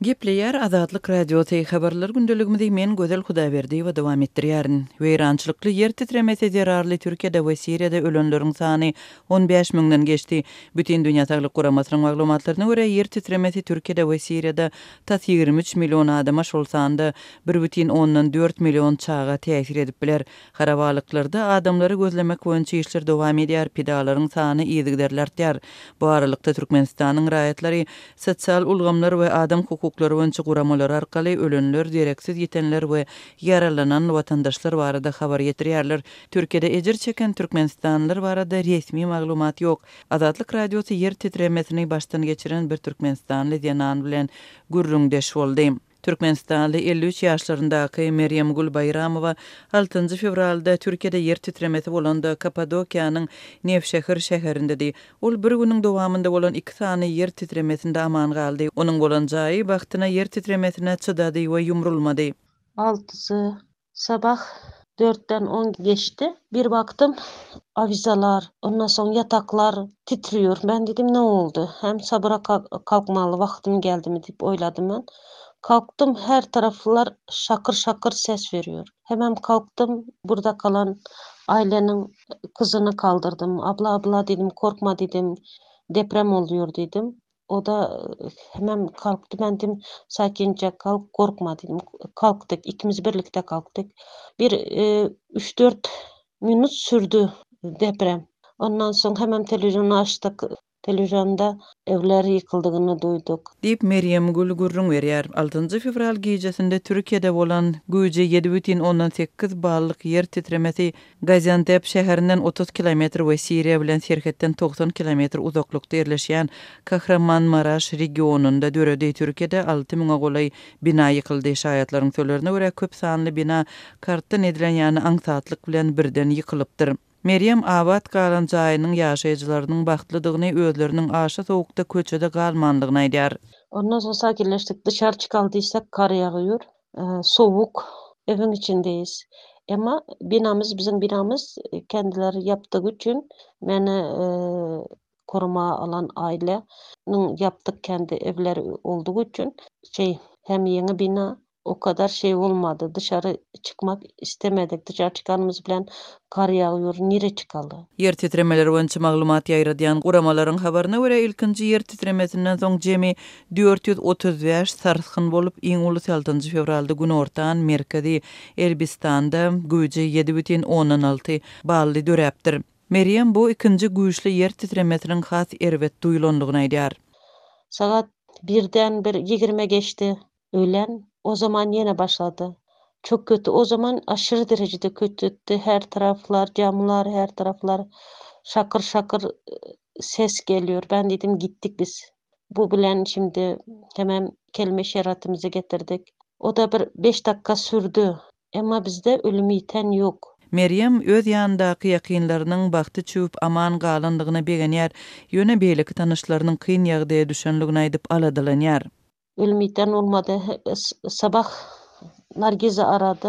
Gepleýär Azatlyk Radiosy, Habarlar gündeligimizi men Gözel Hudaýberdiýewa dowam etdirýärin. Weýrançylykly ýer titremesi zerarly Türkiýede we Siriýada ölenleriň sany on bäş müňden geçdi. Bütindünýä saglyk guramasynyň maglumatlaryna görä, ýer titremesi Türkiýede we Siriýada tas ýigrimi üç million adama, şol sanda bir bütin ondan dört million çaga täsir edip biler. Harabalyklarda adamlary gözlemek boýunça işler dowam edýär, pidalaryň sany yzygiderli artýar. Bu aralykda, Türkmenistanyň raýatlary sosial ulgamlar we adam hukuklary boýunça guramalary arkaly ölenler, dereksiz ýitenler we ýaralanan watandaşlar barada habar ýetirýärler. Türkiýede ejir çeken türkmenistanlylar barada resmi maglumat ýok. Azatlyk Radiosy ýer titremesini başdan geçiren bir türkmenistanly zenan bilen gürrüňdeş boldy. Türkmenistanly elli üç ýaşlaryndaky Merýemgül Baýramowa altynjy fewralda Türkiýede ýer titremesi bolanda Kappadokiýanyň Newşehir şäherindedi. Ol bir günüň dowamynda bolan iki sany ýer titremesinde aman galdy. Onuň bolan jaýy bagtyna ýer titremesine çydady we ýumrulmady. Altysy Sabah dörtden on geçdi. Bir bakdym, awizalar, ondan soň ýataklar titriýär. Men diýdim, ne boldy? Hem sabra kalkmaly wagtym geldimi diýip oýladym men. Kalkdym, her taraplar şakyr-şakyr ses berýär. Hemem kalkdym, burda galan Aýlanyň kyzyny galdyrdym. Abla, abla diýdim, korkma diýdim, deprem bolýar diýdim. Oda hemem kalkdy men dim sakinje kalk gorkma diýdim kalkdyk ikimiz birlikde kalkdyk bir üç dört minut sürdi deprem ondan soň hemem televiziony açdyk telewizionda evler ýykyldygyny duýduk. Diýip Merýemgül gürrüň berýär. Altynjy fewral gijesinde Türkiýede bolan güýji ýedi bütin ondan sekiz ballyk ýer titremesi Gaziantep şäherinden otuz kilometr we Siriýa bilen serhetden togsan kilometr uzaklykda ýerleşýän Kahramanmaraş regionynda döredi. Türkiýede alty müňe golaý bina ýykyldy. Şaýatlaryň sözlerine görä, köp sanly bina kartdan edilen ýaly aňsatlyk bilen birden ýykylypdyr. Merýem Abat galan jaýynyň ýaşaýjylarynyň bagtlydygyny, özleriniň aşa sowukda köçede galmandygyny aýdýar. Ondan soň sakinleşdik. Dışary çykaly diýsek, kar ýagyýur. Sowuk, ewiň içindeýiz. Emma binamyz, biziň binamyz kendileri ýapdygy üçin meni koruma alan aýla nyň ýapdyk kendi ewleri oldugy üçin şeý hem ýeňi bina o kadar şeý bolmady. Dyşary çykmak istemedik. Dyşary çykanymyz bilen gar ýagyp ýör, nire çykaly. Ýer titremeleri boýunça maglumat ýaýradýan guramalaryň habaryna görä ilkinji ýer titremesinden soň jemi Dört ýüz otuz bäş sarsgyn bolup, iň ulusy altynjy fewralda Günortan, Merkezi, Elbistanda güýji ýedi bütin ondan alty bally döräpdir. Merýem bu ikinji güýçli ýer titremesiniň has erbet duýulandygyny aýdýar. Sagat birden bir ýigrime geçdi. Öýlän o zaman ýene başlady. Çok köti o zaman aşyr derejede köti etdi her taraflar camlar her taraflar şakyr şakyr ses gelýor ben diýdim gitdik biz Bu bilen şindi hemem kelime şeratymyzy getirdik. O-da bir beş dakga sürdi. Emma bizde ölüm-ýiten ýok. Merýem öz ýanyndaky ýakynlarynyň bagty çüwüp aman galandygyna begenýär, ýöne beýleki tanyşlarynyň kyn ýagdaýa düşenligini aýdyp aladalanýar. Ölüm-ýiten bolmady. Sabah Nargizi arady.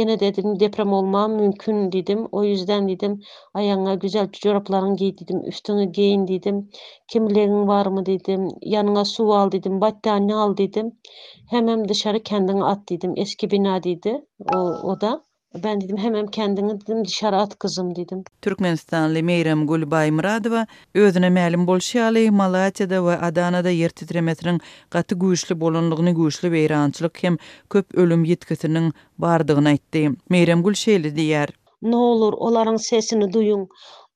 Ýene-de diýdim, deprem bolmam mümkin diýdim. O ýüzden diýdim, aýagyňa güzel joraplaryňy giý diýdim, üstüňi geýin diýdim. Kimilegiň barmy diýdim. Ýanyňa suw al diýdim, battanýa al diýdim. Hemem dyşary kendiňi at diýdim. Eski bina diýdi o-da. Ben diýdim, hemem kendiňi diýdim, dyşary at gyzym diýdim. Türkmenistanly Meýramgül Baýmyradowa Özüne mälim bolşy ýaly, Malatýada we Adanada ýer titremesiniň gaty güýçli bolandygyny, güýçli weýrançylyk hem köp ölüm ýitgisiniň bardygyny aýtdy. Meýremgül şeýle diýýär. Nolar, olaryň sesini duýuň.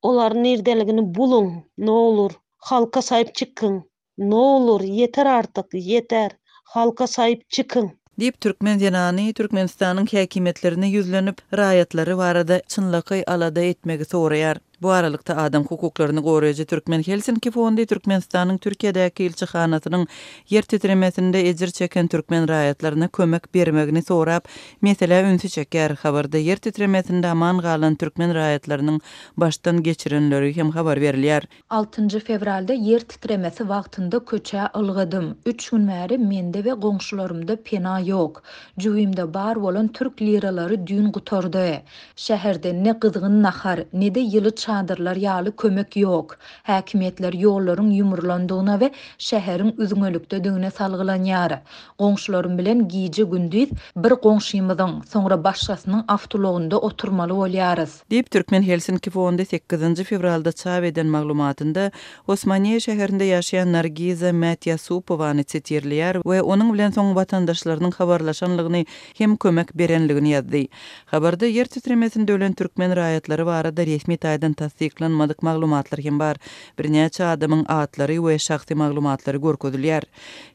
Olaryň nirdeligini buluň. Nolar, halka saýyp çykyň. Nowlur ýeter artyk ýeter halka saýyp çykyň. Diýip, türkmen zenany Türkmenistanyň häkimiýetlerine ýüzlenip, raýatlary barada çynlakaý alada etmegi soraýar. Bu aralykda, adam hukuklaryny goraýjy Türkmen Helsinki fondy Türkmenistanyň Türkiýedäki ilçihanasynyň ýer titremesinde ejir çeken türkmen raýatlaryna kömek bermegini sorap, meselä ünsi çekýär. Habarda ýer titremesinde aman galan türkmen raýatlarynyň başdan geçirenleri hem habar berilýär. Altynjy fewralda ýer titremesi wagtynda köçä ylgadym. Üç gün bäri mende we goňşularymda pena ýok. Jübimde bar bolan türk liralary düýn gutardy. Şäherde ne gyzgyn nahar, ne-de ýyly çadyrlar ýaly kömek ýok. Häkimiýetler ýollaryň ýumrulandygyna we şäheriň üzňelikdedigine salgylanýar. Goňşularym bilen gije-gündiz bir goňşymyzyň, soňra başgasynyň awtoulagynda oturmaly bolýarys. Diýip, Türkmen Helsinki fondy sekizinji fewralda çap eden maglumatynda Osmaniýe şäherinde ýaşaýan Nargiza Mätýasupowany sitirleýär we onuň bilen soň watandaşlarynyň habarlaşanlygyny hem kömek berenligini ýazdy. Habarda ýer titremesinde ölen türkmen raýatlary barada resmi taýdan tassyklanmadyk maglumatlar hem bar, birnäçe adamyň atlary we şahsy maglumatlary görkezilýär.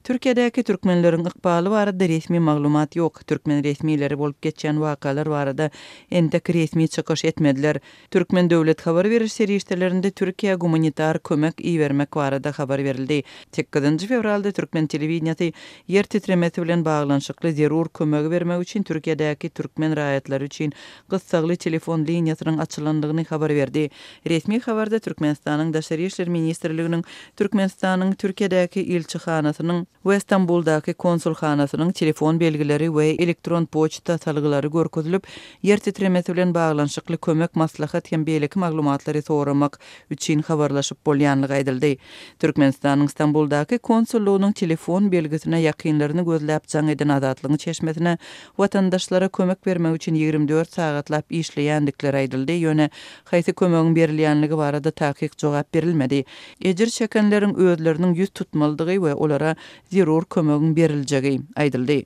Türkiýedäki türkmenleriň ykbaly barada resmi maglumat ýok, türkmen resmileri bolup geçýän wakalar barada entek resmi çykyş etmediler. Türkmen döwlet habar beriş serişdelerinde Türkiýä gumanitar kömek ibermek barada habar berildi. Sekizinji fewralda türkmen telewideniýesi ýer titremesi bilen baglanyşykly zerur kömegi bermek üçin Türkiýedäki türkmen raýatlary üçin gyssagly telefon liniýasynyň açylandygyny habar berdi. Resmi habarda Türkmenistanyň Daşary işler ministrliginiň Türkmenistanyň Türkiýedäki ilçihanasynyň we Stambuldaky konsulhanasynyň telefon belgileri we elektron poçta salgylary görkezilip, ýer titremesi bilen baglanyşykly kömek, maslahat hem beýleki maglumatlary soramak üçin habarlaşyp bolýandygy aýdyldy. Türkmenistanyň Stambuldaky konsullygynyň telefon belgisine ýakynlaryny gözläp jaň eden Azatlygyň çeşmesine watandaşlara kömek bermek üçin ýigrimi dört sagatlap işleýändikleri aýdyldy, ýöne Haýsy kömegiň berilýänligi barada takyk jogap berilmedi. Ejir çekenleriň özleriniň ýüz tutmalydygy we olara zerur kömegiň beriljegi aýdyldy.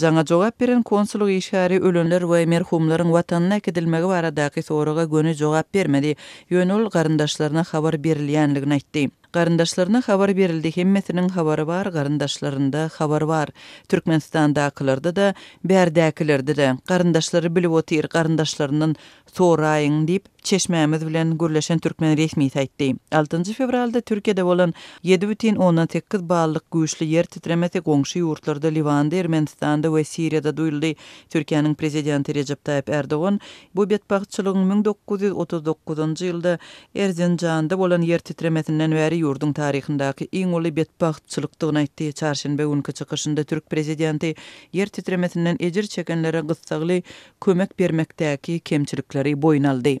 Jaňa jogap beren konsullyk işgäri ölenler we merhumlaryň watanyna äkidilmegi baradaky soraga göni jogap bermedi, ýöne ol garyndaşlaryna habar berilýänligini aýtdy. Garyndaşlaryna habar berildi, hemmesiniň habary bar, garyndaşlarynda habar bar. Türkmenistandakylarda-da, bärdäkilerde-de. Garyndaşlary bilip otyr, garyndaşlaryndan Soraýyň, diýip, çeşmämiz bilen gürleşen türkmen resmisi aýtdy. Altynjy fewralda Türkiýede bolan ýedi bütin ondan sekiz ballyk güýçli ýer titremesi goňşy ýurtlarda Liwanda, Ermenistanda we Siriýada duýuldy. Türkiýäniň prezidenti Rejep Taýyp Erdogan bu betbagtçylygyň müň dokuz ýüz otuz dokuzynjy ýylda Erzinjanda bolan ýer titremesinden bäri ýurduň taryhyndaky iň uly betbagtçylykdygyny aýtdy. Çarşenbe günki çykyşynda türk prezidenti ýer titremesinden ejir çekenlere gyssagly kömek bermekdäki kemçilikleri boýun aldy.